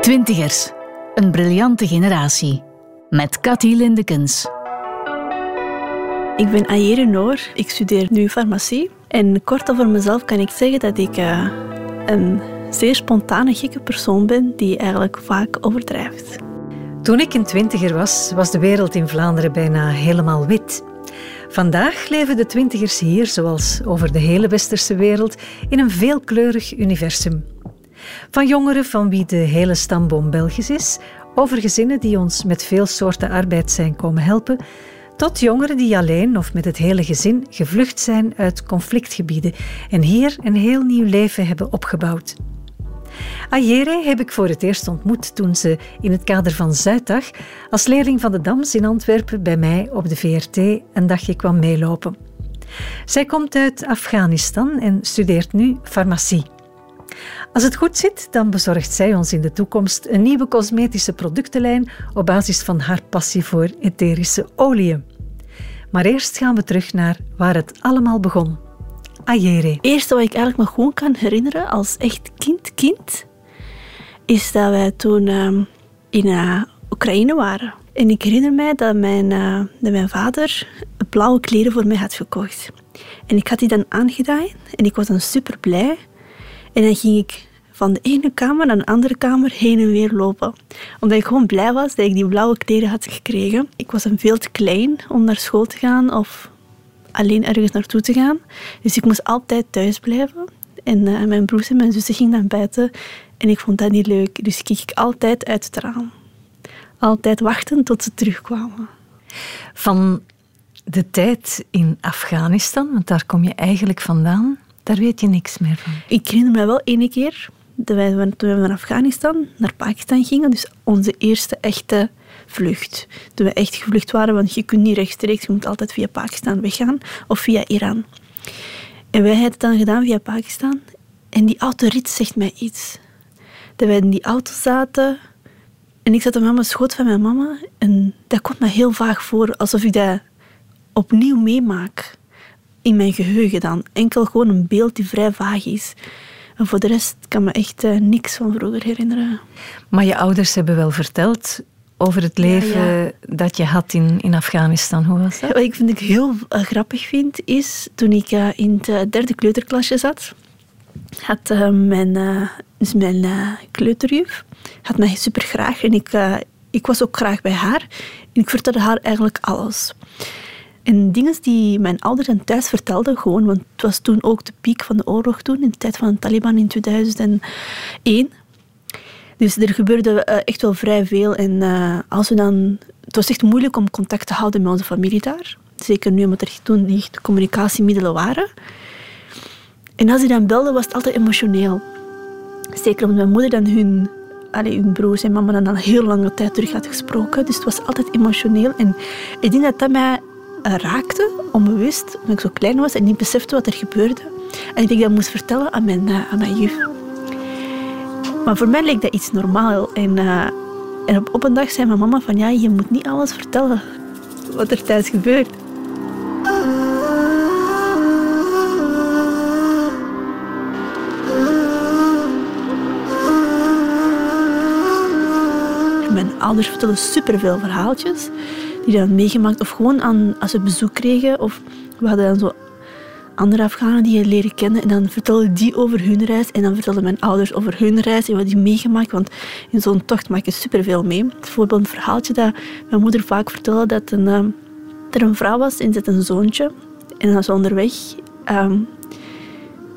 Twintigers. Een briljante generatie. Met Cathy Lindekens. Ik ben Ayere Noor. Ik studeer nu farmacie. En kort over mezelf kan ik zeggen dat ik uh, een zeer spontane, gekke persoon ben die eigenlijk vaak overdrijft. Toen ik een twintiger was, was de wereld in Vlaanderen bijna helemaal wit. Vandaag leven de twintigers hier, zoals over de hele westerse wereld, in een veelkleurig universum. Van jongeren van wie de hele stamboom Belgisch is, over gezinnen die ons met veel soorten arbeid zijn komen helpen, tot jongeren die alleen of met het hele gezin gevlucht zijn uit conflictgebieden en hier een heel nieuw leven hebben opgebouwd. Ayere heb ik voor het eerst ontmoet toen ze in het kader van Zuiddag als leerling van de Dams in Antwerpen bij mij op de VRT een dagje kwam meelopen. Zij komt uit Afghanistan en studeert nu farmacie. Als het goed zit, dan bezorgt zij ons in de toekomst een nieuwe cosmetische productenlijn op basis van haar passie voor etherische oliën. Maar eerst gaan we terug naar waar het allemaal begon. Ayere. Eerste wat ik eigenlijk me gewoon kan herinneren als echt kind-kind, is dat wij toen uh, in uh, Oekraïne waren. En ik herinner mij dat mijn, uh, dat mijn vader blauwe kleren voor mij had gekocht. En ik had die dan aangedaan en ik was dan super blij. En dan ging ik van de ene kamer naar de andere kamer heen en weer lopen. Omdat ik gewoon blij was dat ik die blauwe kleren had gekregen. Ik was dan veel te klein om naar school te gaan of alleen ergens naartoe te gaan. Dus ik moest altijd thuis blijven. En uh, mijn broers en mijn zussen gingen dan buiten. En ik vond dat niet leuk. Dus keek ik altijd uit het raam. Altijd wachten tot ze terugkwamen. Van de tijd in Afghanistan, want daar kom je eigenlijk vandaan, daar weet je niks meer van. Ik herinner me wel ene keer dat wij, toen we van Afghanistan naar Pakistan gingen, dus onze eerste echte vlucht. Toen we echt gevlucht waren, want je kunt niet rechtstreeks, je moet altijd via Pakistan weggaan of via Iran. En wij hebben het dan gedaan via Pakistan. En die autorit zegt mij iets. Dat wij in die auto zaten en ik zat op mama's schoot van mijn mama en dat komt me heel vaag voor, alsof ik dat opnieuw meemaak. In mijn geheugen dan. Enkel gewoon een beeld die vrij vaag is. En voor de rest kan me echt uh, niks van vroeger herinneren. Maar je ouders hebben wel verteld over het leven dat je had in, in Afghanistan. Hoe was dat? Wat ik vind ik heel uh, grappig vind, is toen ik uh, in het derde kleuterklasje zat, had mijn, dus mijn kleuterjuf had mij super graag en ik, ik was ook graag bij haar. En ik vertelde haar eigenlijk alles. En dingen die mijn ouders en thuis vertelden, gewoon, want het was toen ook de piek van de oorlog toen, in de tijd van de Taliban in 2001. Dus er gebeurde uh, echt wel vrij veel. En uh, als we dan, het was echt moeilijk om contact te houden met onze familie daar. Zeker nu, omdat er toen niet communicatiemiddelen waren. En als die dan belden, was het altijd emotioneel. Zeker omdat mijn moeder dan hun, allee, hun broers en mama dan al heel lange tijd terug had gesproken. Dus het was altijd emotioneel. En ik denk dat dat mij raakte, onbewust, omdat ik zo klein was en niet besefte wat er gebeurde. En ik denk dat ik moest vertellen aan mijn, uh, aan mijn juf. Maar voor mij leek dat iets normaal. En, uh, en op, op een dag zei mijn mama van ja, je moet niet alles vertellen wat er thuis gebeurt. Mijn ouders vertellen superveel verhaaltjes die dan meegemaakt. Of gewoon aan, als we bezoek kregen. Of we hadden dan zo andere Afghanen die je leren kennen. En dan vertelden die over hun reis. En dan vertelden mijn ouders over hun reis en wat die meegemaakt. Want in zo'n tocht maak je superveel mee. Bijvoorbeeld een verhaaltje dat mijn moeder vaak vertelde. Dat een, uh, er een vrouw was en ze had een zoontje. En dan ze onderweg um,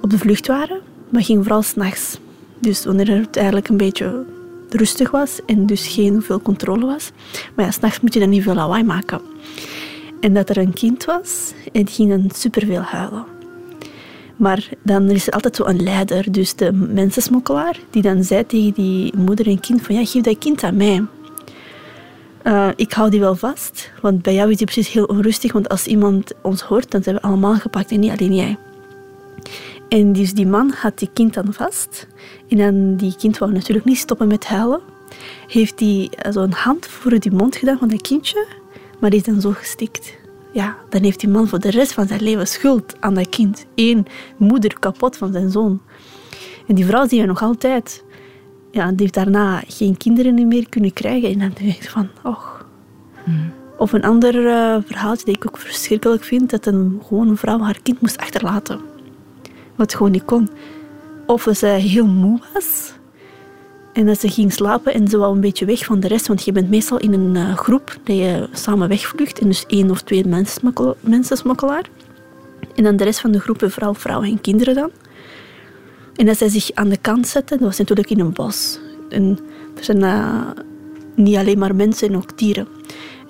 op de vlucht waren. Maar ging vooral s'nachts. Dus wanneer het eigenlijk een beetje rustig was en dus geen veel controle was. Maar ja, s'nachts moet je dan niet veel lawaai maken. En dat er een kind was en die ging dan superveel huilen. Maar dan is er altijd zo een leider, dus de mensensmokkelaar, die dan zei tegen die moeder en kind van ja, geef dat kind aan mij. Uh, ik hou die wel vast, want bij jou is die precies heel onrustig, want als iemand ons hoort, dan zijn we allemaal gepakt en niet alleen jij. En dus die man had die kind dan vast. En dan die kind wou natuurlijk niet stoppen met huilen. Heeft hij zo'n hand voor die mond gedaan van dat kindje, maar die is dan zo gestikt. Ja, dan heeft die man voor de rest van zijn leven schuld aan dat kind. Eén moeder kapot van zijn zoon. En die vrouw zien we nog altijd. ja, die heeft daarna geen kinderen meer kunnen krijgen. En dan denk ik van, och. Of een ander uh, verhaaltje dat ik ook verschrikkelijk vind, dat een, gewoon een vrouw haar kind moest achterlaten. Wat gewoon niet kon. Of ze heel moe was. En dat ze ging slapen en ze wou een beetje weg van de rest. Want je bent meestal in een uh, groep dat je samen wegvlucht. En dus één of twee mensensmokkelaar. En dan de rest van de groep, vooral vrouwen en kinderen dan. En dat zij zich aan de kant zetten, dat was natuurlijk in een bos. En er zijn uh, niet alleen maar mensen en ook dieren.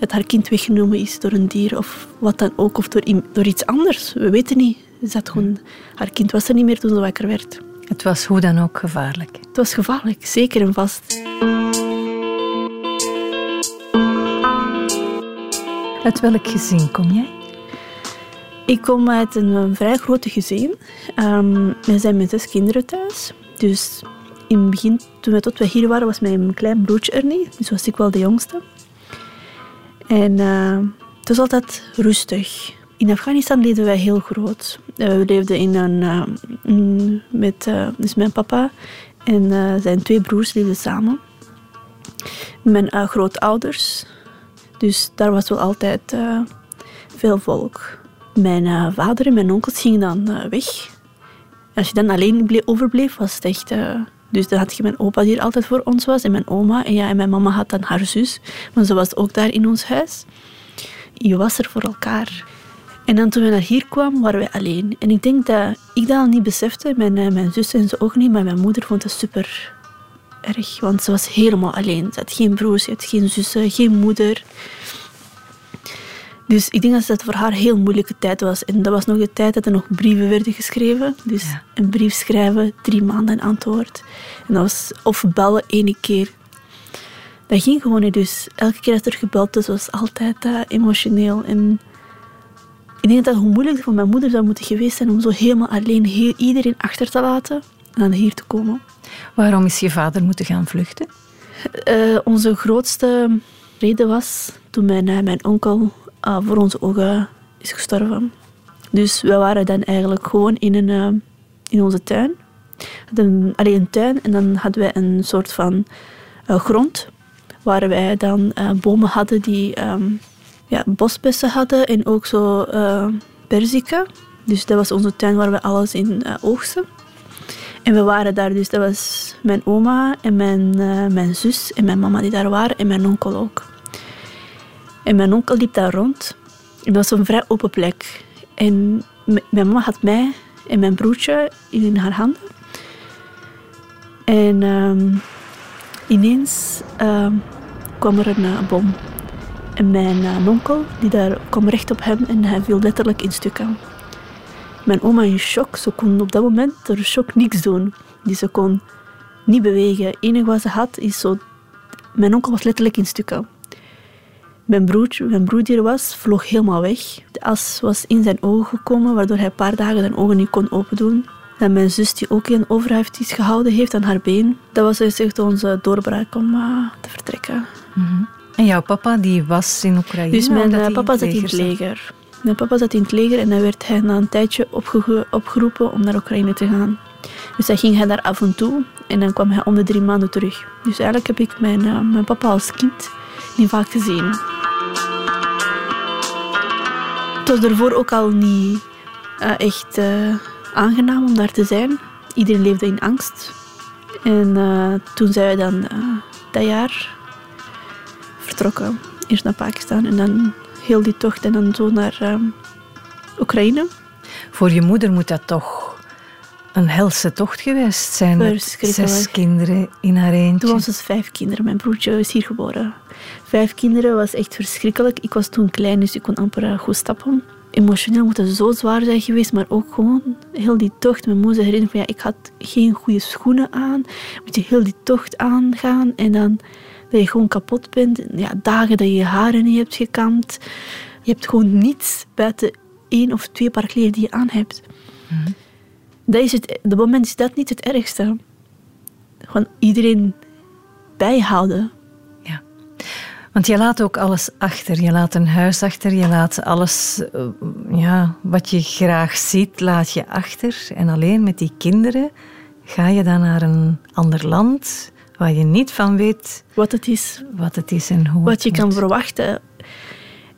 Dat haar kind weggenomen is door een dier of wat dan ook, of door, door iets anders. We weten niet. Dat gewoon, haar kind was er niet meer toen ze wakker werd. Het was hoe dan ook gevaarlijk. Het was gevaarlijk, zeker en vast. Uit welk gezin kom jij? Ik kom uit een vrij grote gezin. Um, we zijn met zes kinderen thuis. Dus in het begin, toen we tot we hier waren, was mijn klein broertje er niet. Dus was ik wel de jongste. En uh, het was altijd rustig. In Afghanistan leefden wij heel groot. Uh, we leefden in een, uh, met dus mijn papa en zijn twee broers leefden samen. Mijn grootouders. Dus daar was wel altijd veel volk. Mijn vader en mijn onkels gingen dan weg. Als je dan alleen overbleef, was het echt... dus dan had je mijn opa die er altijd voor ons was en mijn oma. En, ja, en mijn mama had dan haar zus, maar ze was ook daar in ons huis. Je was er voor elkaar. En dan toen we naar hier kwamen, waren we alleen. En ik denk dat ik dat al niet besefte. Mijn, mijn zus en ze ook niet, maar mijn moeder vond het super erg. Want ze was helemaal alleen. Ze had geen broers, ze had geen zussen, geen moeder. Dus ik denk dat het voor haar een heel moeilijke tijd was. En dat was nog de tijd dat er nog brieven werden geschreven. Dus een brief schrijven, drie maanden antwoord. En dat was of bellen ene keer. Dat ging gewoon niet. Dus elke keer dat er gebeld was, was altijd uh, emotioneel. En ik denk dat het hoe moeilijk voor mijn moeder zou moeten geweest zijn om zo helemaal alleen heel, iedereen achter te laten en dan hier te komen. Waarom is je vader moeten gaan vluchten? Uh, onze grootste reden was toen mijn, uh, mijn onkel uh, voor onze ogen is gestorven. Dus we waren dan eigenlijk gewoon in, een, in onze tuin. Alleen een tuin en dan hadden wij een soort van grond waar wij dan bomen hadden die um, ja, bosbessen hadden en ook zo perziken. Dus dat was onze tuin waar we alles in oogsten. En we waren daar dus, dat was mijn oma en mijn, mijn zus en mijn mama die daar waren en mijn onkel ook. En mijn onkel liep daar rond. Dat was een vrij open plek. En mijn mama had mij en mijn broertje in haar handen. En um, ineens um, kwam er een bom. En mijn uh, onkel, die daar kwam recht op hem en hij viel letterlijk in stukken. Mijn oma in shock, ze kon op dat moment door shock niks doen. Die ze kon niet bewegen. Het enige wat ze had is zo... Mijn onkel was letterlijk in stukken. Mijn broer, mijn er was, vloog helemaal weg. De as was in zijn ogen gekomen, waardoor hij een paar dagen zijn ogen niet kon opendoen. En mijn zus, die ook een overheft iets gehouden heeft aan haar been. Dat was dus echt onze doorbraak om uh, te vertrekken. Mm -hmm. En jouw papa die was in Oekraïne? Dus mijn uh, papa zat in het leger. Mijn papa zat in het leger en dan werd hij na een tijdje opge opgeroepen om naar Oekraïne te gaan. Dus dan ging hij daar af en toe en dan kwam hij om de drie maanden terug. Dus eigenlijk heb ik mijn, uh, mijn papa als kind niet vaak gezien. Het was daarvoor ook al niet uh, echt aangenaam om daar te zijn. Iedereen leefde in angst. En toen zijn we dan dat jaar vertrokken. Eerst naar Pakistan en dan heel die tocht en dan zo naar uh, Oekraïne. Voor je moeder moet dat toch een helse tocht geweest zijn. Met zes kinderen in haar eentje. Toen was het vijf kinderen. Mijn broertje is hier geboren. Vijf kinderen was echt verschrikkelijk. Ik was toen klein, dus ik kon amper uh, goed stappen. Emotioneel moet het zo zwaar zijn geweest, maar ook gewoon heel die tocht. Mijn moeder herinnert van ja, ik had geen goede schoenen aan. Moet je heel die tocht aangaan en dan dat je gewoon kapot bent. Ja, dagen dat je je haren niet hebt gekamd. Je hebt gewoon niets buiten één of twee paar kleren die je aan hebt. Mhm. Dat is het, op het moment is dat niet het ergste. Gewoon iedereen bijhouden. Ja. Want je laat ook alles achter. Je laat een huis achter. Je laat alles uh, ja, wat je graag ziet, laat je achter. En alleen met die kinderen ga je dan naar een ander land waar je niet van weet wat het is. Wat het is en hoe Wat je kan verwachten.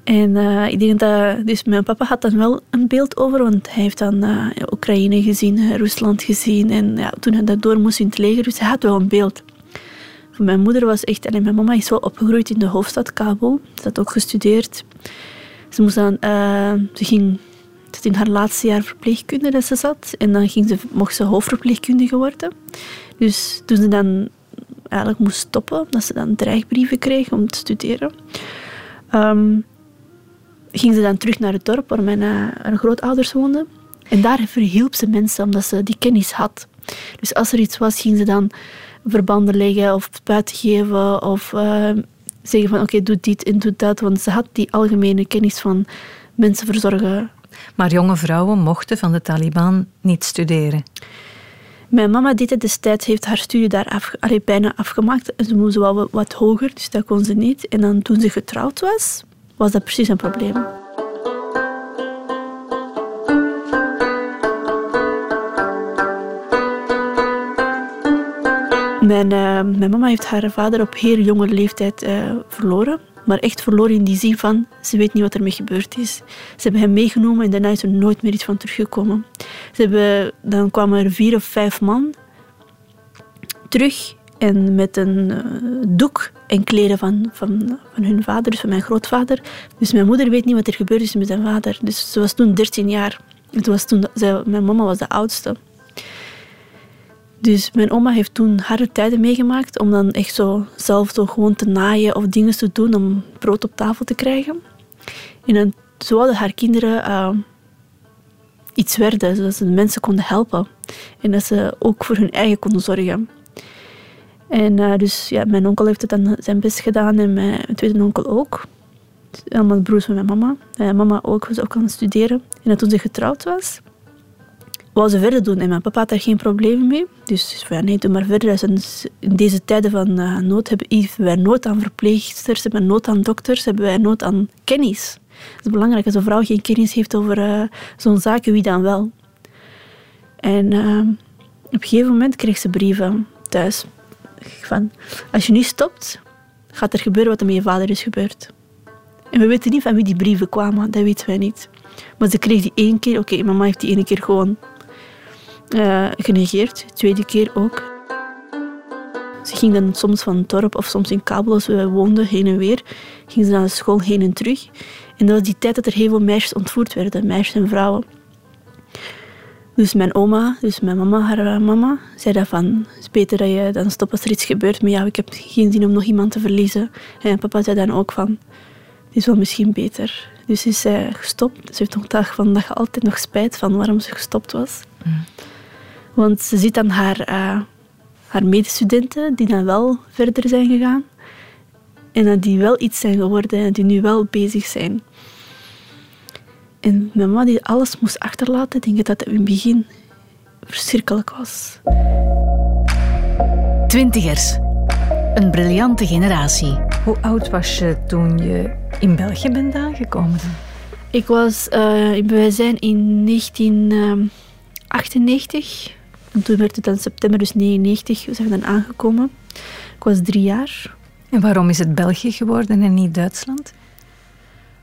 En uh, ik denk dat... Dus mijn papa had dan wel een beeld over, want hij heeft dan uh, Oekraïne gezien, Rusland gezien. En ja, toen hij dat door moest in het leger, dus hij had wel een beeld. Mijn moeder was echt... En mijn mama is wel opgegroeid in de hoofdstad Kabul. Ze had ook gestudeerd. Ze, moest ze ging in haar laatste jaar verpleegkunde dat ze zat. En dan ging ze, mocht ze hoofdverpleegkundige worden. Dus toen ze dan eigenlijk moest stoppen, dat ze dan dreigbrieven kreeg om te studeren, um, ging ze dan terug naar het dorp waar mijn uh, grootouders woonden. En daar verhielp ze mensen omdat ze die kennis had. Dus als er iets was, ging ze dan verbanden leggen of buiten geven of uh, zeggen van oké, doe dit en doe dat. Want ze had die algemene kennis van mensen verzorgen. Maar jonge vrouwen mochten van de Taliban niet studeren. Mijn mama deed het destijds, heeft haar studie daar af, bijna afgemaakt. Ze moest wel wat hoger, dus dat kon ze niet. En dan toen ze getrouwd was, was dat precies een probleem. Mijn, uh, mijn mama heeft haar vader op heel jonge leeftijd uh, verloren. Maar echt verloren in die zin van, ze weet niet wat er mee gebeurd is. Ze hebben hem meegenomen en daarna is er nooit meer iets van teruggekomen. Ze hebben, dan kwamen er vier of vijf man terug en met een uh, doek en kleren van, van, van hun vader, dus van mijn grootvader. Dus mijn moeder weet niet wat er gebeurd is met zijn vader. Dus ze was toen 13 jaar. Toen was toen, mijn mama was de oudste. Dus mijn oma heeft toen harde tijden meegemaakt om dan echt zo zelf zo gewoon te naaien of dingen te doen om brood op tafel te krijgen. En dan zouden haar kinderen uh, iets werden, zodat ze mensen konden helpen. En dat ze ook voor hun eigen konden zorgen. En uh, dus ja, mijn onkel heeft het dan zijn best gedaan en mijn tweede onkel ook. Allemaal broers van mijn mama. Mijn mama ook, was ook aan studeren. En toen ze getrouwd was, wou ze verder doen. En mijn papa had daar geen problemen mee. Dus ja, nee, doe maar verder. in deze tijden van uh, nood hebben wij nood aan verpleegsters, hebben wij nood aan dokters, hebben wij nood aan kennis. Het is belangrijk. Als een vrouw geen kennis heeft over zo'n zaken, wie dan wel? En op een gegeven moment kreeg ze brieven thuis. Als je nu stopt, gaat er gebeuren wat er met je vader is gebeurd. En we weten niet van wie die brieven kwamen, dat weten wij niet. Maar ze kreeg die één keer, oké, mama heeft die ene keer gewoon uh, genegeerd. tweede keer ook. Ze ging dan soms van dorp of soms in Kabul, als we woonden, heen en weer. Ging ze naar de school heen en terug. En dat was die tijd dat er heel veel meisjes ontvoerd werden, meisjes en vrouwen. Dus mijn oma, dus mijn mama, haar mama, zei dat van, het is beter dat je dan stopt als er iets gebeurt. Maar ja, ik heb geen zin om nog iemand te verliezen. En papa zei dan ook van, het is wel misschien beter. Dus is uh, gestopt. Ze heeft nog dag van dag altijd nog spijt van waarom ze gestopt was. Mm. Want ze ziet dan haar, uh, haar medestudenten die dan wel verder zijn gegaan. En die wel iets zijn geworden en die nu wel bezig zijn. En mijn mama die alles moest achterlaten, denk ik dat het in het begin verschrikkelijk was. Twintigers. Een briljante generatie. Hoe oud was je toen je in België bent aangekomen? Ik was, uh, wij zijn in 1998 en toen werd het dan september, dus 99, we zijn dan aangekomen. Ik was drie jaar. En waarom is het België geworden en niet Duitsland?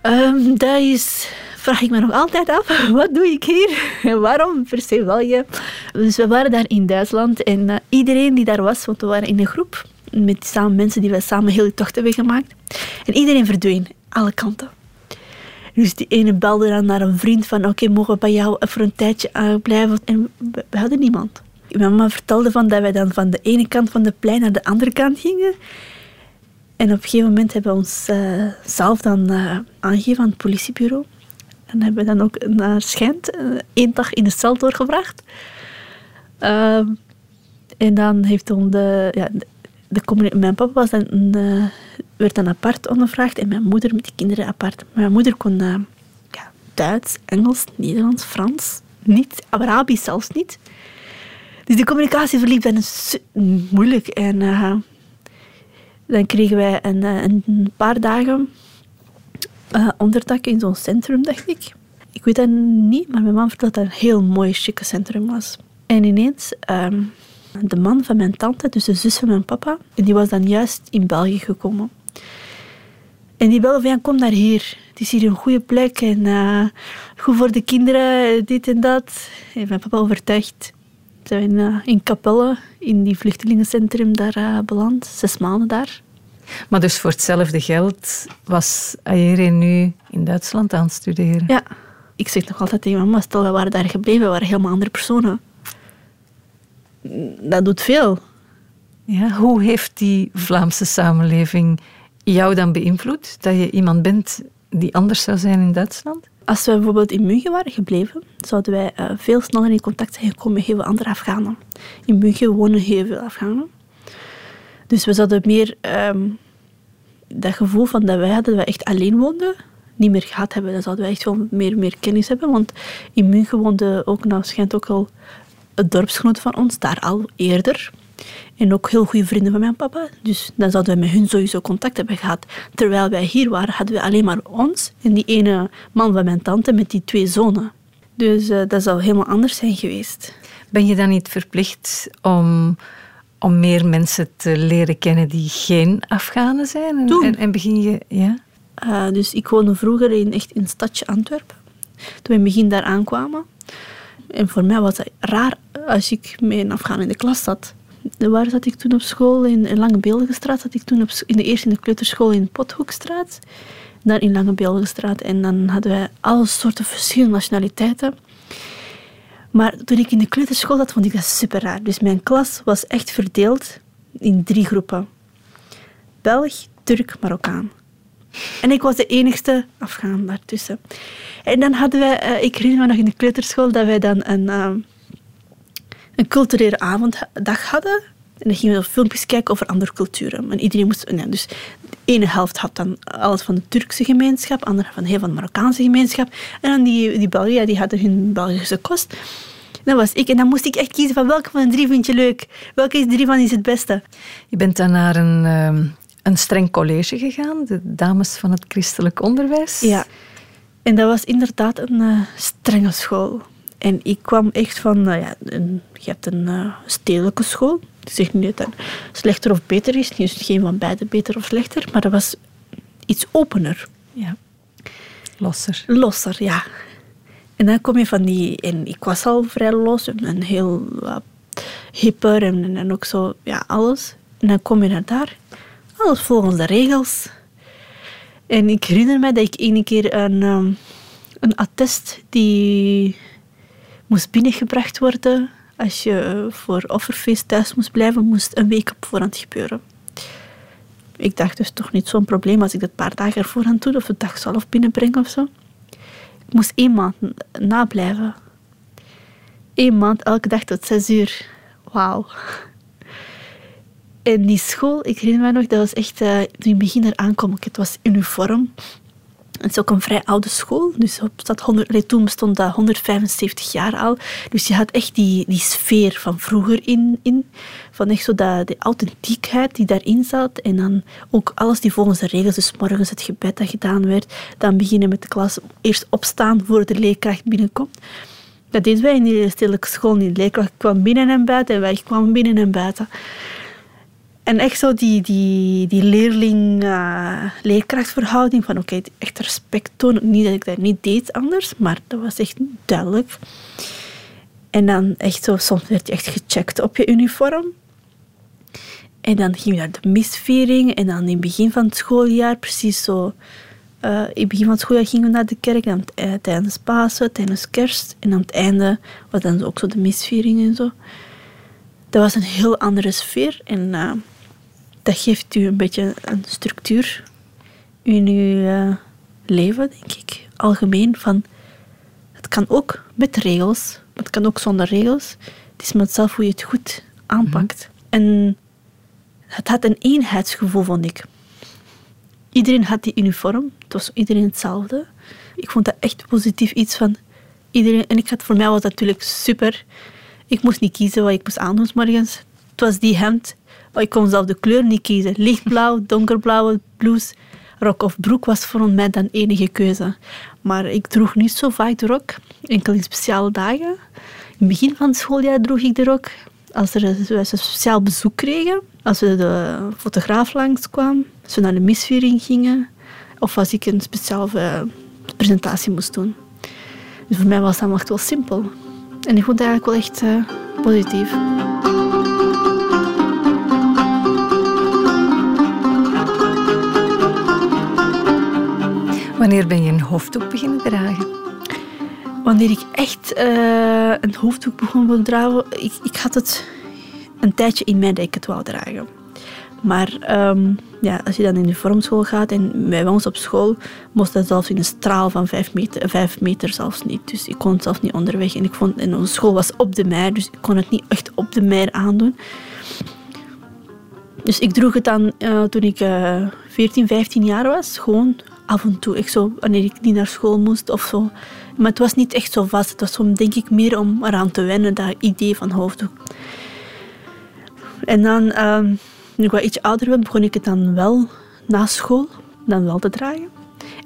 Um, dat is, vraag ik me nog altijd af. Wat doe ik hier? En waarom per se België? Dus we waren daar in Duitsland en uh, iedereen die daar was, want we waren in een groep met samen mensen die we samen heel tocht hebben gemaakt. En iedereen verdween, alle kanten. Dus die ene belde dan naar een vriend van oké, mogen we bij jou voor een tijdje uh, blijven? En we, hadden niemand. Mijn mama vertelde van dat wij dan van de ene kant van de plein naar de andere kant gingen. En op een gegeven moment hebben we ons uh, zelf dan aangegeven aan het politiebureau. En hebben we dan ook naar schijnt één dag in de cel doorgebracht. Ehm, en dan heeft de, ja, de, mijn papa was dan, uh, werd dan apart ondervraagd en mijn moeder met de kinderen apart. Mijn moeder kon uh, ja, Duits, Engels, Nederlands, Frans, niet, Arabisch zelfs niet. Dus de communicatie verliep dan moeilijk. En dan kregen wij een, een paar dagen onderdak in zo'n centrum, dacht ik. Ik weet dat niet, maar mijn man vertelde dat het een heel mooi, chique centrum was. En ineens... Um, de man van mijn tante, dus de zus van mijn papa, die was dan juist in België gekomen. En die belde van, ja, kom naar hier. Het is hier een goede plek en uh, goed voor de kinderen, dit en dat. En mijn papa overtuigd. Zijn we in, uh, in die vluchtelingencentrum, daar uh, beland. Zes maanden daar. Maar dus voor hetzelfde geld was Ayere nu in Duitsland aan het studeren? Ja. Ik zeg nog altijd tegen mama, stel we waren daar gebleven, we waren helemaal andere personen. Dat doet veel. Ja, hoe heeft die Vlaamse samenleving jou dan beïnvloed? Dat je iemand bent die anders zou zijn in Duitsland? Als we bijvoorbeeld in München waren gebleven, zouden wij uh, veel sneller in contact zijn gekomen met heel veel andere Afghanen. In München wonen heel veel Afghanen. Dus we zouden meer um, dat gevoel van dat wij hadden, dat echt alleen woonden, niet meer gehad hebben. Dan zouden wij echt wel meer, meer kennis hebben. Want in München woonde ook, nou schijnt ook al het dorpsgenoot van ons, daar al eerder. En ook heel goede vrienden van mijn papa. Dus dan zouden we met hun sowieso contact hebben gehad. Terwijl wij hier waren, hadden we alleen maar ons en die ene man van mijn tante met die twee zonen. Dus uh, dat zou helemaal anders zijn geweest. Ben je dan niet verplicht om, om meer mensen te leren kennen die geen Afghanen zijn? En, Toen. En, en begin je... Ja? Uh, dus ik woonde vroeger in, echt in het stadje Antwerpen. Toen we in het begin daar aankwamen. En voor mij was het raar als ik met een Afghaan in de klas zat. Waar zat ik toen op school? In, in Lange Beeldenstraat zat ik toen op, in de eerste in de kleuterschool in Pothoekstraat. Dan in Lange Beeldenstraat. En dan hadden wij alle soorten verschillende nationaliteiten. Maar toen ik in de kleuterschool zat, vond ik dat super raar. Dus mijn klas was echt verdeeld in drie groepen. Belg, Turk, Marokkaan. En ik was de enigste Afghaan daartussen. En dan hadden wij, uh, ik herinner me nog in de kleuterschool, dat wij dan een, uh, een culturele avonddag hadden. En dan gingen we filmpjes kijken over andere culturen. En iedereen moest, nee, dus ene helft had dan alles van de Turkse gemeenschap, de andere van heel van de Marokkaanse gemeenschap. En dan die, die Belgen, die hadden hun Belgische kost. Dat was ik. En dan moest ik echt kiezen van welke van de drie vind je leuk? Welke is drie van is het beste? Je bent dan naar een, uh, een streng college gegaan, de dames van het christelijk onderwijs. Ja. En dat was inderdaad een uh, strenge school. En ik kwam echt van, nou ja, een, je hebt een uh, stedelijke school. Ik zeg niet dat het slechter of beter is. Niet geen van beide beter of slechter. Maar dat was iets opener. Ja. Losser. Losser, ja. En dan kom je van die... En ik was al vrij los en heel uh, hipper en, en ook zo, ja, alles. En dan kom je naar daar. Alles volgens de regels. En ik herinner me dat ik ene keer een, um, een attest die moest binnengebracht worden als je voor offerfeest thuis moest blijven, moest een week op voorhand gebeuren. Ik dacht dus toch niet zo'n probleem als ik dat paar dagen voorhand doe of de dag zelf binnenbreng of zo. Ik moest één maand nablijven. Eén maand, elke dag tot zes uur. Wauw. En die school, ik herinner me nog, dat was echt, uh, toen ik begin er aankwam, het was uniform. Het is ook een vrij oude school. Dus op dat 100, toen bestond dat 175 jaar al. Dus je had echt die, die sfeer van vroeger in. in van echt zo dat, de authentiekheid die daarin zat. En dan ook alles die volgens de regels. Dus morgens het gebed dat gedaan werd. Dan beginnen met de klas. Eerst opstaan voor de leerkracht binnenkomt. Dat deden wij in die stedelijke school niet. De leerkracht kwam binnen en buiten. En wij kwamen binnen en buiten. En echt zo die, die, die leerling-leerkrachtverhouding van oké, echt respect tonen. Niet dat ik dat niet deed anders, maar dat was echt duidelijk. En dan echt zo, soms werd je echt gecheckt op je uniform. En dan ging je naar de misviering. En dan in het begin van het schooljaar, precies zo... Uh, in het begin van het schooljaar gingen we naar de kerk. En uh, tijdens Pasen, tijdens kerst. En aan het einde was dan ook zo de misviering en zo. Dat was een heel andere sfeer. En... dat geeft u een beetje een structuur in uw uh, leven, denk ik. Algemeen van, het kan ook met regels, maar het kan ook zonder regels. Het is maar zelf hoe je het goed aanpakt. Mm-hmm. En het had een eenheidsgevoel, vond ik. Iedereen had die uniform, het was iedereen hetzelfde. Ik vond dat echt positief iets van iedereen. En ik had, voor mij was dat natuurlijk super. Ik moest niet kiezen wat ik moest aandoen morgens. Het was die hemd ik kon zelf de kleur niet kiezen. Lichtblauw, donkerblauwe blouse, rok of broek was voor mij dan enige keuze. Maar ik droeg niet zo vaak de rok, enkel in speciale dagen. In het begin van het schooljaar droeg ik de rok. Als er een speciaal bezoek kregen, als we de fotograaf langskwam, als we naar de misviering gingen, of als ik een speciale presentatie moest doen. Dus voor mij was dat echt wel simpel. En ik vond het eigenlijk wel echt uh, positief. Wanneer ben je een hoofddoek beginnen dragen? Wanneer ik echt uh, een hoofddoek begon te dragen, ik, ik had het een tijdje in mij dat ik het wou dragen. Maar um, ja, als je dan in de vormschool gaat en bij ons op school moest dat zelfs in een straal van vijf meter, zelfs niet. Dus ik kon het zelfs niet onderweg. En ik vond, en onze school was op de meer, dus ik kon het niet echt op de meer aandoen. Dus ik droeg het dan uh, toen ik uh, 14, 15 jaar was, gewoon af en toe. Ik zo, wanneer ik niet naar school moest of zo. Maar het was niet echt zo vast. Het was zo, denk ik meer om eraan te wennen, dat idee van hoofddoek. En dan, um, nu ik wat iets ouder ben, begon ik het dan wel na school dan wel te dragen.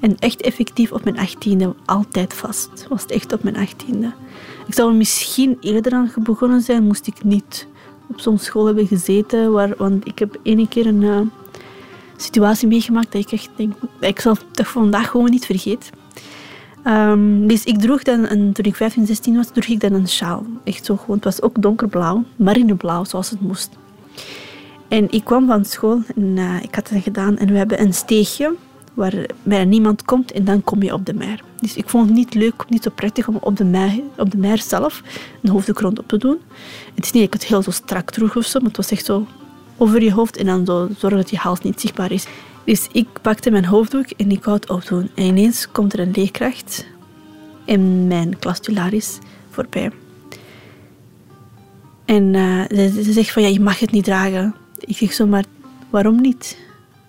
En echt effectief op mijn achttiende, altijd vast. Was het echt op mijn achttiende. Ik zou er misschien eerder aan begonnen zijn, moest ik niet op zo'n school hebben gezeten. Waar, want ik heb ene keer een uh, situatie meegemaakt dat ik echt denk, ik zal het vandaag gewoon niet vergeten. Um, dus ik droeg dan, een, toen ik 15, 16 was, droeg ik dan een sjaal. Echt zo gewoon. Het was ook donkerblauw, marineblauw, zoals het moest. En ik kwam van school en uh, ik had het gedaan en we hebben een steegje waar niemand komt en dan kom je op de mer. Dus ik vond het niet leuk, niet zo prettig om op de mer, op de mer zelf een hoofddoek op te doen. Het is niet dat ik het heel zo strak droeg of zo, maar het was echt zo over je hoofd en dan zo zorgen dat je hals niet zichtbaar is. Dus ik pakte mijn hoofddoek en ik wou het opdoen. En ineens komt er een leerkracht in mijn klastularis voorbij. En ze, ze zegt van, ja, je mag het niet dragen. Ik zeg zo, maar waarom niet?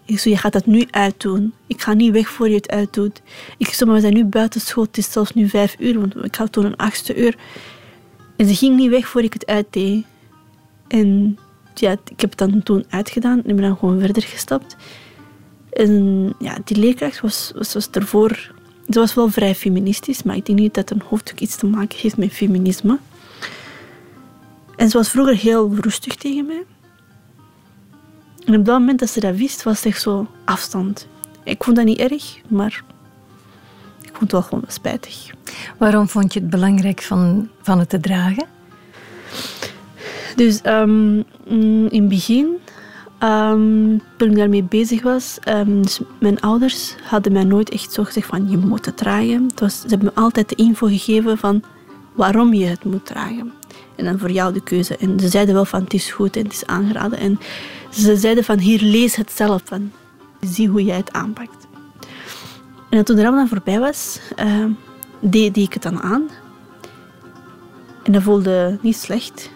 Ik zeg, je gaat dat nu uitdoen. Ik ga niet weg voor je het uitdoet. Ik zeg, maar we zijn nu buiten school. Het is zelfs nu vijf uur, want ik had toen een achtste uur. En ze ging niet weg voor ik het uitdeed. En ja, ik heb het dan toen uitgedaan en ben dan gewoon verder gestapt. En ja, die leerkracht was, was, was ervoor... Ze was wel vrij feministisch, maar ik denk niet dat een hoofdstuk iets te maken heeft met feminisme. En ze was vroeger heel rustig tegen mij. En op dat moment dat ze dat wist, was het echt zo afstand. Ik vond dat niet erg, maar ik vond het wel gewoon spijtig. Waarom vond je het belangrijk van, van het te dragen? Dus um, in het begin, um, toen ik daarmee bezig was, um, dus mijn ouders hadden mij nooit echt zo gezegd van je moet het dragen. Ze hebben me altijd de info gegeven van waarom je het moet dragen. En dan voor jou de keuze. En ze zeiden wel van het is goed en het is aangeraden. En ze zeiden van hier lees het zelf van. Zie hoe jij het aanpakt. En toen de Ramadan voorbij was, deed, ik het dan aan. En dat voelde niet slecht.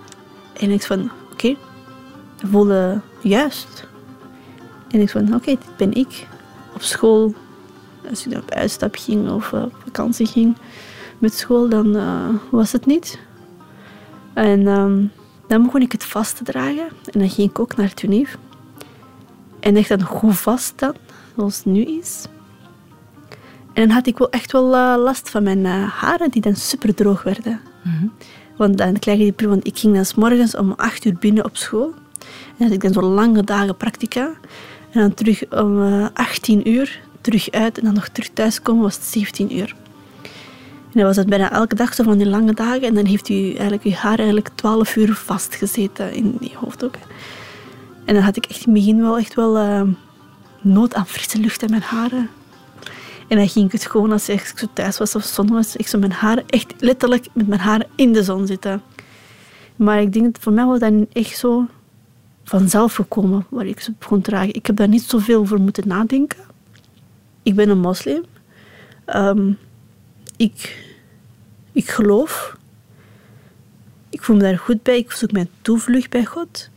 En ik van oké, okay. voelde juist. En ik van oké, dit ben ik. Op school, als ik op uitstap ging of op vakantie ging met school, dan uh, was het niet. En um, dan begon ik het vast te dragen. En dan ging ik ook naar Tunif. En echt dan goed vast dan, zoals het nu is. En dan had ik wel echt wel uh, last van mijn uh, haren, die dan super droog werden. Mm. Want dan krijg je die want ik ging dan morgens om acht uur binnen op school. En had ik dan zo lange dagen practica. En dan terug om uh, 18 uur, terug uit. En dan nog terug thuiskomen was het 17 uur. En dan was het bijna elke dag zo van die lange dagen. En dan heeft u eigenlijk uw haar eigenlijk 12 uur vastgezeten in die hoofddoek. En dan had ik echt in het begin wel echt wel uh, nood aan frisse lucht in mijn haren. En dan ging ik het gewoon als ik zo thuis was of zon was, ik zo mijn haren echt letterlijk met mijn haren in de zon zitten. Maar ik denk dat voor mij was dat echt zo vanzelf gekomen waar ik ze begon te dragen. Ik heb daar niet zoveel voor moeten nadenken. Ik ben een moslim. Um, ik, ik geloof. Ik voel me daar goed bij. Ik zoek mijn toevlucht bij God.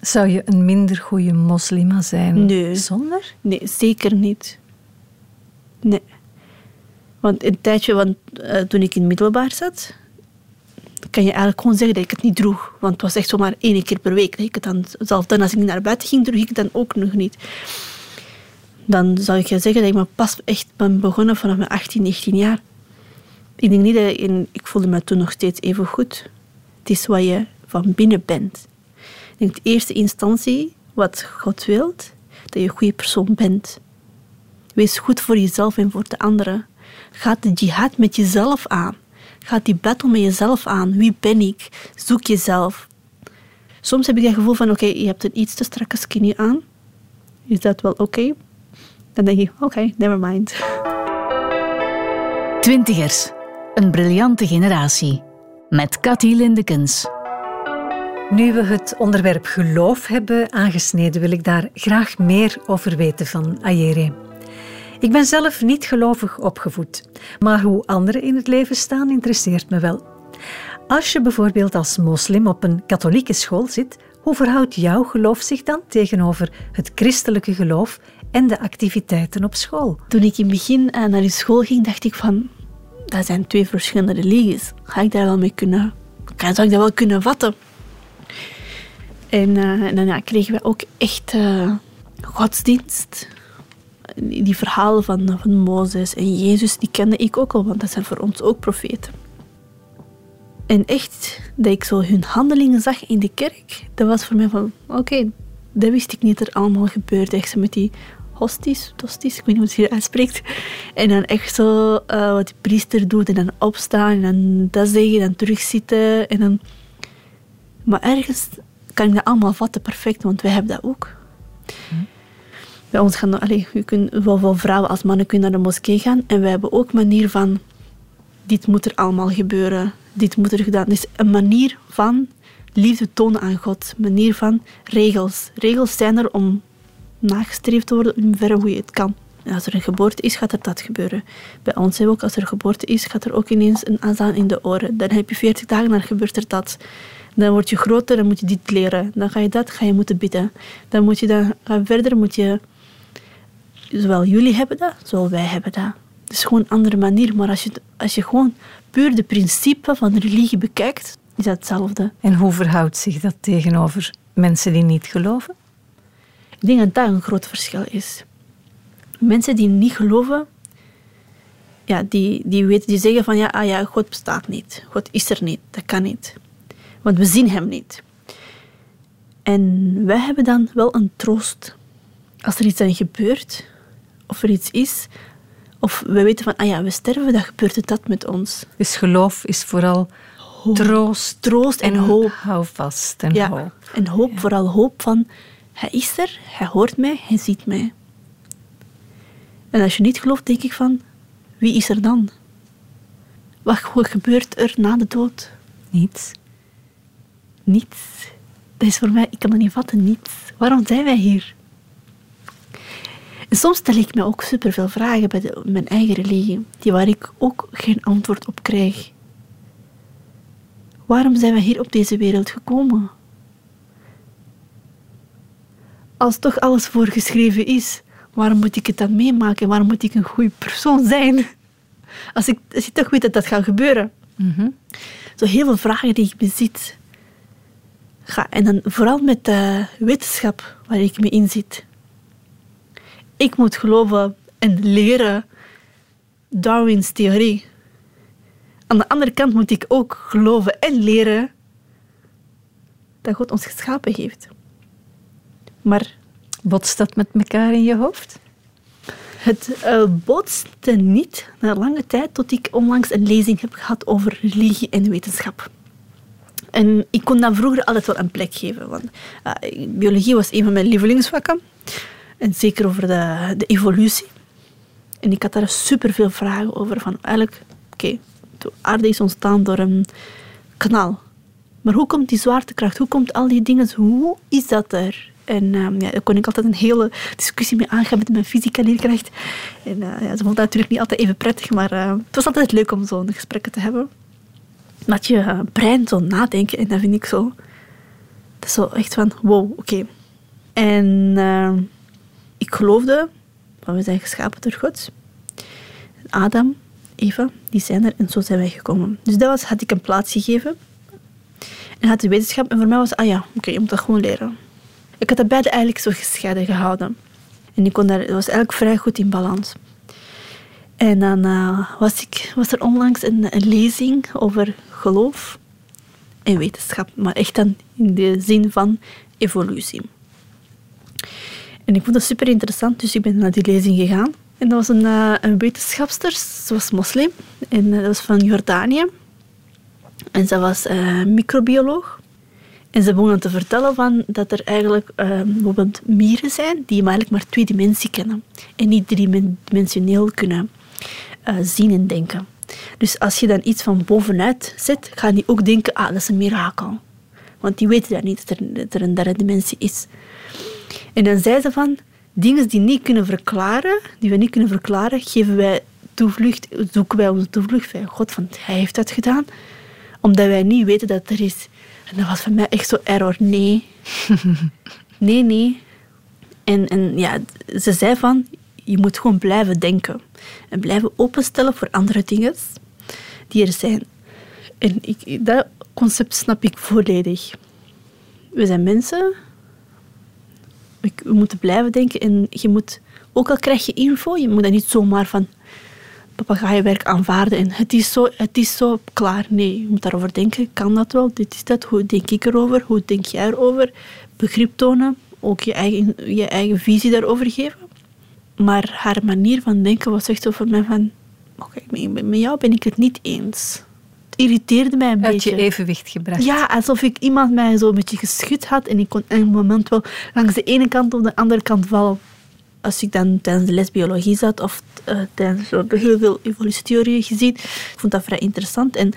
Zou je een minder goede moslima zijn nee. zonder? Nee, zeker niet. Nee. Want een tijdje, want, uh, toen ik in middelbaar zat, kan je eigenlijk gewoon zeggen dat ik het niet droeg. Want het was echt zomaar één keer per week. Dat ik het dan, zelfs dan als ik naar buiten ging, droeg ik het dan ook nog niet dan zou ik zeggen dat ik pas echt ben begonnen vanaf mijn 18, 19 jaar. Ik denk niet dat in, ik voelde me toen nog steeds even goed. Het is wat je van binnen bent. Ik in eerste instantie wat God wilt, dat je een goede persoon bent. Wees goed voor jezelf en voor de anderen. Ga de jihad met jezelf aan. Ga die battle met jezelf aan. Wie ben ik? Zoek jezelf. Soms heb ik het gevoel van, oké, je hebt een iets te strakke skinny aan. Is dat wel oké? Dan denk ik, oké, never mind. Twintigers. Een briljante generatie. Met Cathy Lindekens. Nu we het onderwerp geloof hebben aangesneden, wil ik daar graag meer over weten van Ayere. Ik ben zelf niet gelovig opgevoed, maar hoe anderen in het leven staan interesseert me wel. Als je bijvoorbeeld als moslim op een katholieke school zit, hoe verhoudt jouw geloof zich dan tegenover het christelijke geloof en de activiteiten op school? Toen ik in het begin eh, naar die school ging, dacht ik van, dat zijn twee verschillende religies. Ga ik daar wel mee kunnen, zou ik dat wel kunnen vatten? En, uh, en dan ja, kregen we ook echt uh, godsdienst. Die verhalen van, van Mozes en Jezus, die kende ik ook al, want dat zijn voor ons ook profeten. En echt, dat ik zo hun handelingen zag in de kerk, dat was voor mij van, oké, dat wist ik niet dat er allemaal gebeurde. Echt zo met die hosties, tosties, ik weet niet hoe het uitspreekt. En dan echt zo uh, wat die priester doet en dan opstaan en dan dat zeggen, dan terugzitten. En dan... Maar ergens kan ik dat allemaal vatten perfect, want wij hebben dat ook. Hm. Bij ons gaan, allez, je kunt, zowel vrouwen als mannen kunnen naar de moskee gaan en wij hebben ook manier van, dit moet er allemaal gebeuren, dit moet er gedaan. Dus een manier van liefde tonen aan God, manier van regels. Regels zijn er om nagestreefd te worden in verre hoe je het kan. Als er een geboorte is, gaat er dat gebeuren. Bij ons ook, als er geboorte is, gaat er ook ineens een azaan in de oren. Dan heb je 40 dagen, dan gebeurt er dat. Dan word je groter, dan moet je dit leren. Dan ga je dat, ga je moeten bidden. Dan moet je dan verder, moet je... Zowel jullie hebben dat, zowel wij hebben dat. Het is gewoon een andere manier. Maar als je, als je gewoon puur de principe van de religie bekijkt, is dat hetzelfde. En hoe verhoudt zich dat tegenover mensen die niet geloven? Ik denk dat dat een groot verschil is. Mensen die niet geloven, ja, die, die, weten, die zeggen van ja, ah ja, God bestaat niet. God is er niet. Dat kan niet. Want we zien hem niet. En wij hebben dan wel een troost. Als er iets aan gebeurt, of er iets is, of we weten van, ah ja, we sterven, dan gebeurt het dat met ons. Dus geloof is vooral troost, troost en, hoop. Hou vast en ja, hoop. En hoop, vooral hoop van, hij is er, hij hoort mij, hij ziet mij. En als je niet gelooft, denk ik van, wie is er dan? Wat gebeurt er na de dood? Niets niets. Dat is voor mij, ik kan dat niet vatten, niets. Waarom zijn wij hier? En soms stel ik me ook superveel vragen bij de, mijn eigen religie, die waar ik ook geen antwoord op krijg. Waarom zijn we hier op deze wereld gekomen? Als toch alles voorgeschreven is, waarom moet ik het dan meemaken? Waarom moet ik een goede persoon zijn? Als, ik, als toch weet dat dat gaat gebeuren. Mm Zo heel veel vragen die ik bezit. Ga, en dan vooral met de wetenschap waar ik me in zit. Ik moet geloven en leren Darwin's theorie. Aan de andere kant moet ik ook geloven en leren dat God ons geschapen heeft. Maar botst dat met elkaar in je hoofd? Het uh, botste niet na lange tijd tot ik onlangs een lezing heb gehad over religie en wetenschap. En ik kon dan vroeger altijd wel een plek geven. Want uh, biologie was een van mijn lievelingsvakken. En zeker over de, de evolutie. En ik had daar superveel vragen over. Van eigenlijk, oké, de aarde is ontstaan door een kanaal. Maar hoe komt die zwaartekracht? Hoe komt al die dingen? Hoe is dat er? En um, ja, daar kon ik altijd een hele discussie mee aangaan met mijn fysica leerkracht. En uh, ja, ze vond dat natuurlijk niet altijd even prettig, maar uh, het was altijd leuk om zo'n gesprekken te hebben dat je brein zo nadenken. En dat vind ik zo... Dat is zo echt van, wow, oké. En uh, ik geloofde, want we zijn geschapen door God. Adam, Eva, die zijn er en zo zijn wij gekomen. Dus dat was, had ik een plaats gegeven. En had de wetenschap. En voor mij was, ah ja, oké, je moet dat gewoon leren. Ik had dat beide eigenlijk zo gescheiden gehouden. En ik kon daar, het was eigenlijk vrij goed in balans. En dan uh, was, ik, was er onlangs een, een, lezing over geloof. en wetenschap, maar echt dan in de zin van evolutie. En ik vond dat super interessant, dus ik ben naar die lezing gegaan. En dat was een, uh, een wetenschapster, ze was moslim, en dat was van Jordanië. En ze was uh, microbioloog. En ze begonnen te vertellen van dat er eigenlijk bijvoorbeeld mieren zijn die eigenlijk maar twee dimensie kennen. En niet driedimensioneel kunnen zien en denken. Dus als je dan iets van bovenuit zet, gaan die ook denken, ah, dat is een mirakel. Want die weten dat niet, dat er een derde dimensie is. En dan zei ze van, dingen die niet kunnen verklaren, die we niet kunnen verklaren, geven wij toevlucht, zoeken wij onze toevlucht bij God, want hij heeft dat gedaan, omdat wij niet weten dat er is. En dat was voor mij echt zo error. Nee. nee, nee. En, en ja, ze zei van, je moet gewoon blijven denken. En blijven openstellen voor andere dingen die er zijn. En ik, dat concept snap ik volledig. We zijn mensen. We moeten blijven denken. En je moet, ook al krijg je info, je moet dat niet zomaar van papegaaienwerk aanvaarden en het is, zo, het is zo klaar. Nee, je moet daarover denken. Kan dat wel? Dit is dat. Hoe denk ik erover? Hoe denk jij erover? Begrip tonen. Ook je eigen, je eigen visie daarover geven. Maar haar manier van denken was echt zo voor mij van... Oké, met jou ben ik het niet eens. Irriteerde mij een Uit beetje. je evenwicht gebracht. Ja, alsof ik iemand mij zo een beetje geschud had en ik kon in een moment wel langs de ene kant of de andere kant vallen. Als ik dan tijdens de les biologie zat of uh, tijdens heel veel evolutietheorieën gezien, ik vond dat vrij interessant. En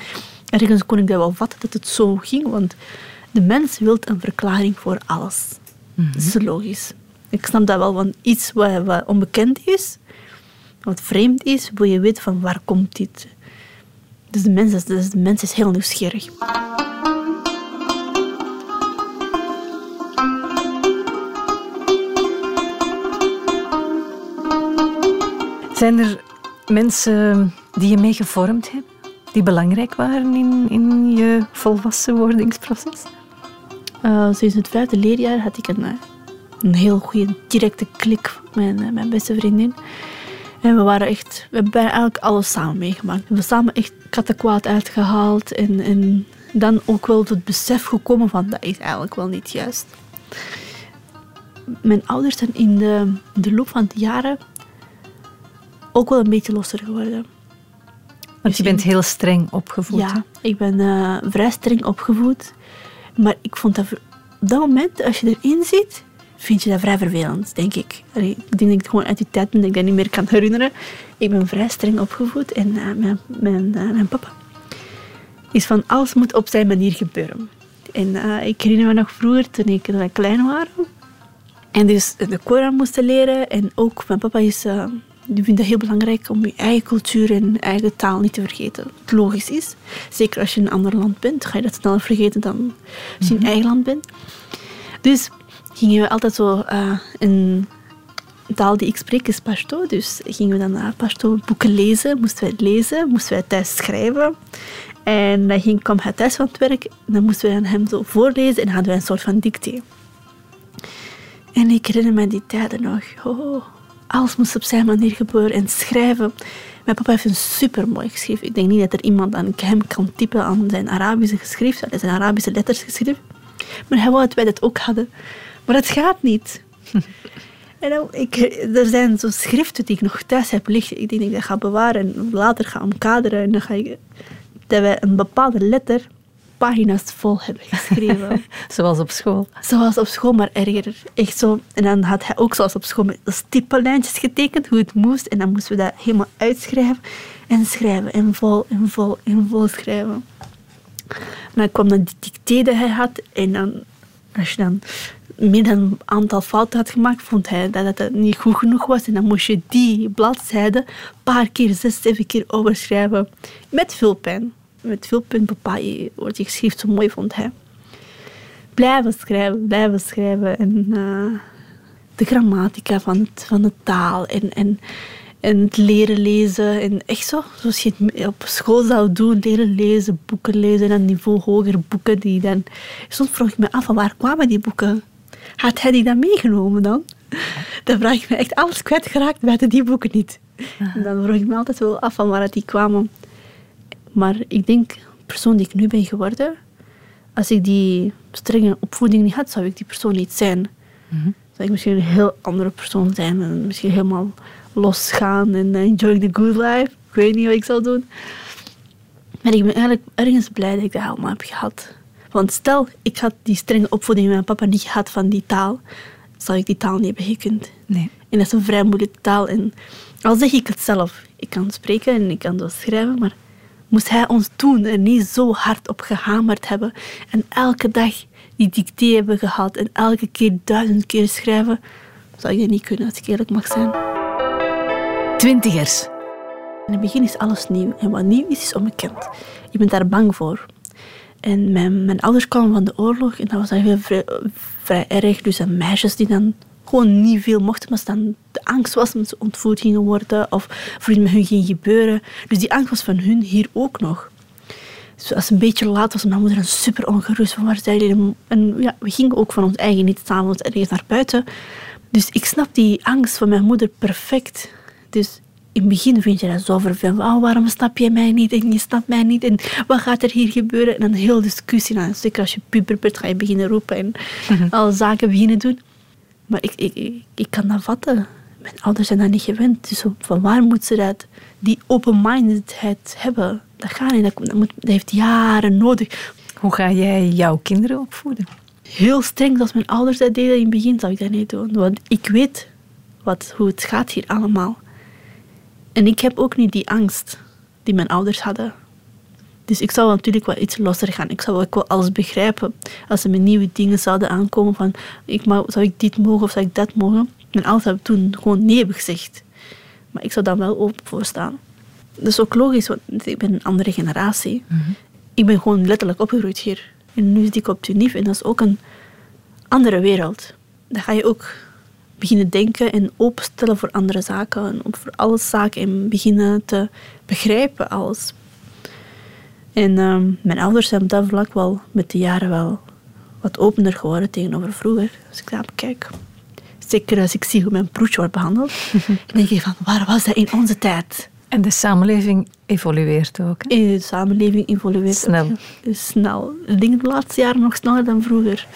ergens kon ik dat wel vatten dat het zo ging, want de mens wil een verklaring voor alles. Dat is logisch. Ik snap dat wel, want iets wat, wat onbekend is, wat vreemd is, wil je weten van waar komt dit. Dus de mens, dus de mens is heel nieuwsgierig. Zijn er mensen die je mee gevormd hebben, die belangrijk waren in, in je volwassenwordingsproces? Uh, sinds het vijfde leerjaar had ik een, een heel goede directe klik met mijn, mijn beste vriendin. En we waren echt, we hebben eigenlijk alles samen meegemaakt. We hebben samen echt kattenkwaad uitgehaald en, en dan ook wel tot het besef gekomen van dat is eigenlijk wel niet juist. Mijn ouders zijn in de, de loop van de jaren ook wel een beetje losser geworden. Want je bent heel streng opgevoed. Ja, ik ben uh, vrij streng opgevoed. Maar ik vond dat op dat moment, als je erin zit, vind je dat vrij vervelend, denk ik. Allee, ik denk dat ik gewoon uit die tijd ben dat ik dat niet meer kan herinneren. Ik ben vrij streng opgevoed en uh, mijn, mijn, uh, mijn papa is van alles moet op zijn manier gebeuren. En uh, ik herinner me nog vroeger, toen ik klein was, en dus de Koran moesten leren. En ook mijn papa is, die vindt het heel belangrijk om je eigen cultuur en eigen taal niet te vergeten. Het logisch is. Zeker als je in een ander land bent, ga je dat sneller vergeten dan als je in je eigen land bent. Dus gingen we altijd zo uh, een taal die ik spreek is Pashto. Dus gingen we dan naar Pashto boeken lezen, moesten wij lezen, moesten wij thuis schrijven. En dan ging, kwam hij thuis van het werk, dan moesten we hem zo voorlezen en hadden we een soort van dictee. En ik herinner me die tijden nog. Oh, alles moest op zijn manier gebeuren en schrijven. Mijn papa heeft een super mooi geschreven. Ik denk niet dat er iemand aan hem kan typen aan zijn Arabische geschrift. Zijn Arabische letters geschreven. Maar hij wou dat wij dat ook hadden. Maar het gaat niet. en nou, ik, er zijn zo schriften die ik nog thuis heb liggen. Ik denk dat ik dat ga bewaren en later ga omkaderen. En dan ga ik... Dat wij een bepaalde letter pagina's vol hebben geschreven. zoals op school. Zoals op school, maar erger. Echt zo. En dan had hij ook zoals op school met stippenlijntjes getekend, hoe het moest. En dan moesten we dat helemaal uitschrijven. En schrijven. En vol, en vol, en vol schrijven. En dan kwam dan die dictee die hij had. En dan, als je dan dan een aantal fouten had gemaakt, vond hij dat het niet goed genoeg was. En dan moest je die bladzijde een paar keer, zes, zeven keer overschrijven. Met veel pijn met puntpapier wordt je geschrift zo mooi, vond hij. Blijven schrijven, blijven schrijven. En uh, de grammatica van, van de taal en, en, en het leren lezen. En echt zo, zoals je het op school zou doen, leren lezen, boeken lezen en niveau hoger boeken. Die dan... Soms vroeg ik me af, van waar kwamen die boeken? Had hij die dan meegenomen dan? Dan vraag ik me echt alles kwijtgeraakt, wij hadden die boeken niet. En dan vroeg ik me altijd wel af van waar die kwamen. Maar ik denk, de persoon die ik nu ben geworden, als ik die strenge opvoeding niet had, zou ik die persoon niet zijn. Zou ik misschien een heel andere persoon zijn en misschien helemaal losgaan en enjoy the good life. Ik weet niet wat ik zou doen. Maar ik ben eigenlijk ergens blij dat ik dat allemaal heb gehad. Want stel, ik had die strenge opvoeding met mijn papa niet gehad van die taal, zou ik die taal niet hebben gekund. Nee. En dat is een vrij moeilijke taal. En al zeg ik het zelf, ik kan spreken en ik kan dat schrijven, maar moest hij ons toen er niet zo hard op gehamerd hebben en elke dag die dictee hebben gehad en elke keer duizend keer schrijven, zou ik dat niet kunnen, als ik eerlijk mag zijn. Twintigers. In het begin is alles nieuw en wat nieuw is, is onbekend. Je bent daar bang voor. En mijn, ouders kwamen van de oorlog en dat was eigenlijk vrij, vrij erg. Dus en meisjes die dan gewoon niet veel mochten, maar dan de angst was dat ze ontvoerd gingen worden of voor iets met hun ging gebeuren. Dus die angst was van hun hier ook nog. Dus als het een beetje laat was, mijn moeder dan super ongerust van waar zijn jullie? En ja, we gingen ook van ons eigen niet s'avonds ergens naar buiten. Dus ik snap die angst van mijn moeder perfect. Dus in het begin vind je dat zo vervelend. Oh, waarom snap je mij niet? En je snapt mij niet. En wat gaat er hier gebeuren? En een hele discussie. Nou, zeker als je puber bent, ga je beginnen roepen en alle zaken beginnen doen. Maar ik, ik, ik, ik kan dat vatten. Mijn ouders zijn dat niet gewend. Dus van waar moeten ze dat, die open-mindedheid hebben? Dat gaat niet. Moet, dat heeft jaren nodig. Hoe ga jij jouw kinderen opvoeden? Heel streng, zoals mijn ouders dat deden in het begin, zou ik dat niet doen. Want ik weet wat, hoe het gaat hier allemaal. En ik heb ook niet die angst die mijn ouders hadden. Dus ik zou natuurlijk wel iets losser gaan. Ik zou ook wel alles begrijpen. Als er met nieuwe dingen zouden aankomen van ik zou ik dit mogen of zou ik dat mogen. Mijn ouders hebben toen gewoon nee hebben gezegd. Maar ik zou daar wel open voor staan. Dat is ook logisch, want ik ben een andere generatie. Ik ben gewoon letterlijk opgegroeid hier. En nu zit ik op Tunif en dat is ook een andere wereld. Dan ga je ook beginnen denken en openstellen voor andere zaken. En voor alle zaken en beginnen te begrijpen alles. En um, mijn ouders zijn op dat vlak wel met de jaren wel wat opener geworden tegenover vroeger. Als ik daarop kijk. Zeker als ik zie hoe mijn broertje wordt behandeld. dan denk ik van, waar was dat in onze tijd? En de samenleving evolueert ook. Hè? De samenleving evolueert snel. Ook, snel. Ik denk de laatste jaren nog sneller dan vroeger.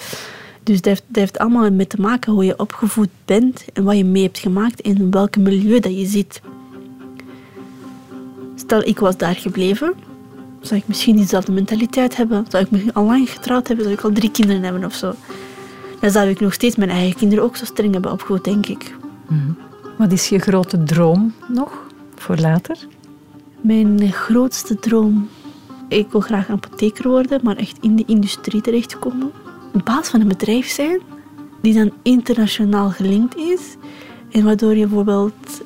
Dus dat heeft, dat heeft allemaal met te maken hoe je opgevoed bent en wat je mee hebt gemaakt en in welk milieu dat je zit. Stel, ik was daar gebleven, zou ik misschien diezelfde mentaliteit hebben. Zou ik misschien al lang getrouwd hebben, zou ik al drie kinderen hebben of zo. Dan zou ik nog steeds mijn eigen kinderen ook zo streng hebben opgevoed, denk ik. Mm. Wat is je grote droom nog voor later? Mijn grootste droom. Ik wil graag apotheker worden, maar echt in de industrie terechtkomen baas van een bedrijf zijn die dan internationaal gelinkt is. En waardoor je bijvoorbeeld...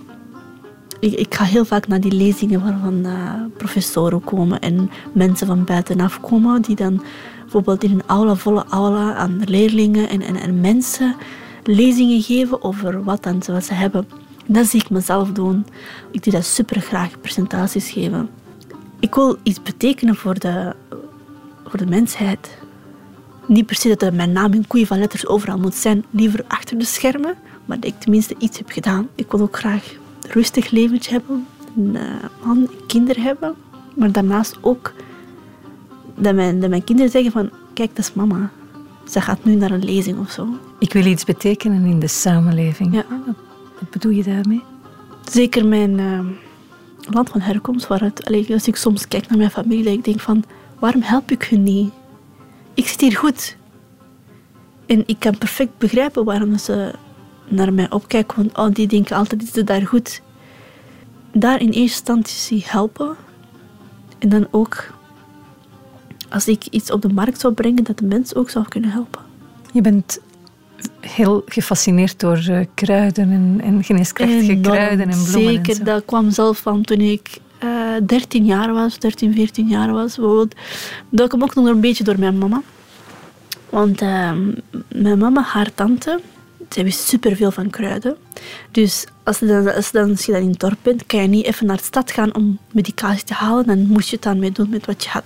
Ik, ik ga heel vaak naar die lezingen waarvan uh, professoren komen en mensen van buitenaf komen die dan bijvoorbeeld in een aula, volle aula aan leerlingen en, en, en mensen lezingen geven over wat, dan, ze hebben. Dat zie ik mezelf doen. Ik doe dat super graag, presentaties geven. Ik wil iets betekenen voor de, voor de mensheid. Niet per se dat mijn naam in koeien van letters overal moet zijn, liever achter de schermen, maar dat ik tenminste iets heb gedaan. Ik wil ook graag een rustig leventje hebben, een uh, man, kinderen hebben, maar daarnaast ook dat mijn, dat mijn kinderen zeggen van, kijk, dat is mama. Ze gaat nu naar een lezing of zo. Ik wil iets betekenen in de samenleving. Ja. Wat bedoel je daarmee? Zeker mijn uh, land van herkomst, waaruit, allee, als ik soms kijk naar mijn familie, ik denk van, waarom help ik hun niet? Ik zit hier goed. En ik kan perfect begrijpen waarom ze naar mij opkijken. Want oh, die denken altijd, is het daar goed. Daar in eerste instantie helpen. En dan ook, als ik iets op de markt zou brengen, dat de mensen ook zou kunnen helpen. Je bent heel gefascineerd door uh, kruiden en, en geneeskrachtige Enorm, kruiden en bloemen. Zeker, en dat kwam zelf van toen ik uh, 13 jaar was, 13, 14 jaar was. Bijvoorbeeld. Dat kwam ook nog een beetje door mijn mama. Want uh, mijn mama, haar tante, zij wist superveel van kruiden. Dus als je, dan, dan, in het dorp bent, kan je niet even naar de stad gaan om medicatie te halen. Dan moest je het dan mee doen met wat je had.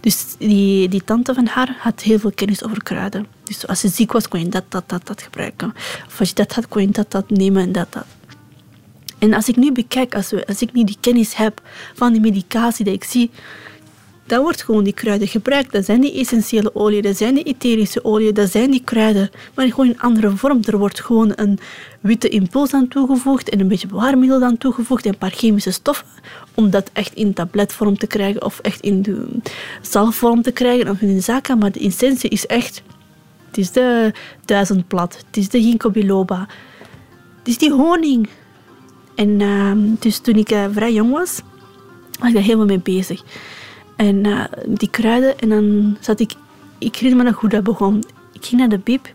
Dus die, die tante van haar had heel veel kennis over kruiden. Dus als je ziek was, kon je dat, dat, dat, dat gebruiken. Of als je dat had, kon je dat, dat nemen en dat, dat. En als ik nu bekijk, als, we, als ik nu die kennis heb van die medicatie die ik zie, dan wordt gewoon die kruiden gebruikt. Dat zijn die essentiële oliën, dat zijn die etherische oliën, dat zijn die kruiden. Maar gewoon in andere vorm. Er wordt gewoon een witte impuls aan toegevoegd en een beetje bewaarmiddel aan toegevoegd en een paar chemische stoffen om dat echt in tabletvorm te krijgen of echt in de zalfvorm te krijgen of in een zaka. Maar de essentie is echt... Het is de duizendplat, het is de ginkgo biloba, het is die honing. En uh, dus toen ik uh, vrij jong was, was ik daar helemaal mee bezig. En uh, die kruiden, en dan zat ik... Ik herinner me nog hoe dat begon. Ik ging naar de bib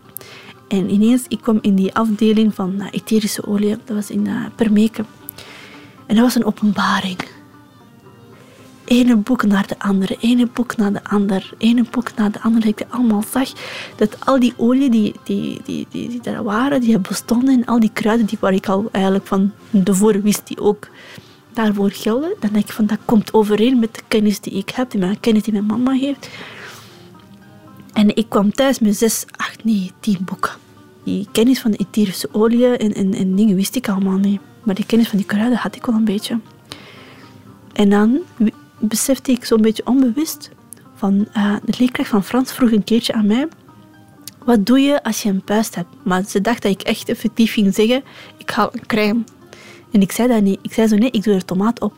en ineens, ik kwam in die afdeling van uh, etherische olie. Dat was in Permeke. En dat was een openbaring. Ene boek naar de andere, ene boek naar de ander, ene boek naar de andere. Dat ik allemaal zag dat al die olie die, die, die, die, die waren, die bestonden. En al die kruiden die waar ik al eigenlijk van tevoren wist, die ook daarvoor gelden. Dan denk ik van, dat komt overeen met de kennis die ik heb, de kennis die mijn mama heeft. En ik kwam thuis met zes, acht, negen, tien boeken. Die kennis van de etherische olie en, en, en dingen wist ik allemaal niet. Maar die kennis van die kruiden had ik wel een beetje. En dan besefte ik zo'n beetje onbewust van... Uh, de leerkracht van Frans vroeg een keertje aan mij... Wat doe je als je een puist hebt? Maar ze dacht dat ik echt effectief ging zeggen... Ik haal een crème. En ik zei dat niet. Ik zei zo, nee, ik doe er tomaat op.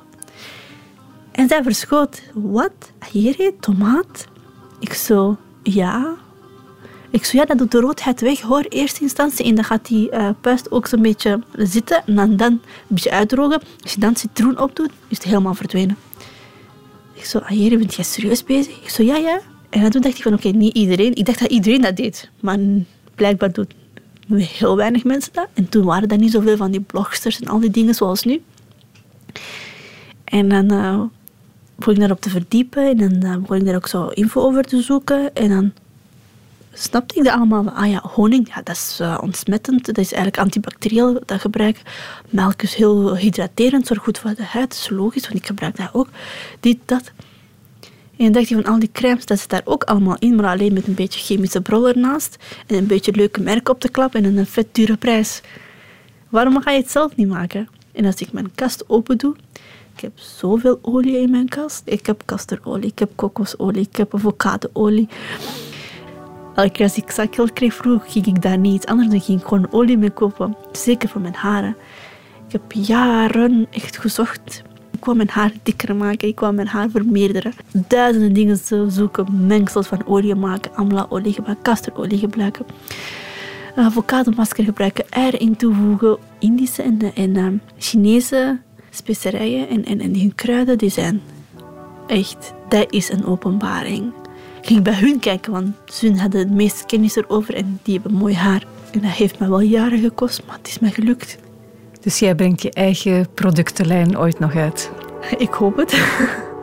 En zij verschoot. Wat? Hier, tomaat? Ik zo, ja. Ik zo, ja, dat doet de roodheid weg, hoor. Eerste instantie. En dan gaat die uh, puist ook zo'n beetje zitten. En dan, dan een beetje uitdrogen. Als je dan citroen opdoet, is het helemaal verdwenen. Ik zo, hier, bent jij serieus bezig? Ik zo, ja, ja. En toen dacht ik van, oké, niet iedereen. Ik dacht dat iedereen dat deed. Maar blijkbaar doet heel weinig mensen dat. En toen waren er niet zoveel van die blogsters en al die dingen zoals nu. En dan uh, begon ik daarop te verdiepen en dan uh, begon ik daar ook zo info over te zoeken. En dan snapte ik dat allemaal. Ah ja, honing, ja, dat is uh, ontsmettend. Dat is eigenlijk antibacterieel dat gebruik. Melk is heel hydraterend, zorgt goed voor de huid. Dat is logisch, want ik gebruik dat ook. Dit, dat. En dan dacht je van al die crèmes, dat zit daar ook allemaal in, maar alleen met een beetje chemische brol ernaast en een beetje leuke merk op de klap en een vet dure prijs. Waarom ga je het zelf niet maken? En als ik mijn kast open doe, ik heb zoveel olie in mijn kast. Ik heb kasterolie, ik heb kokosolie, ik heb avocadoolie. Elke keer als ik zakgeld kreeg vroeg, ging ik daar niet anders. Dan ging ik gewoon olie mee kopen. Zeker voor mijn haren. Ik heb jaren echt gezocht ik wou mijn haar dikker maken, ik wou mijn haar vermeerderen. Duizenden dingen zoeken, mengsels van olie maken, amla-olie gebruiken, casterolie gebruiken. Avocadomasker gebruiken, eieren toevoegen, Indische en, en uh, Chinese specerijen en, en, en die kruiden, die zijn echt, dat is een openbaring. Ik ging bij hun kijken, want hun hadden het meeste kennis erover en die hebben mooi haar. En dat heeft me wel jaren gekost, maar het is me gelukt. Dus jij brengt je eigen productenlijn ooit nog uit? Ik hoop het.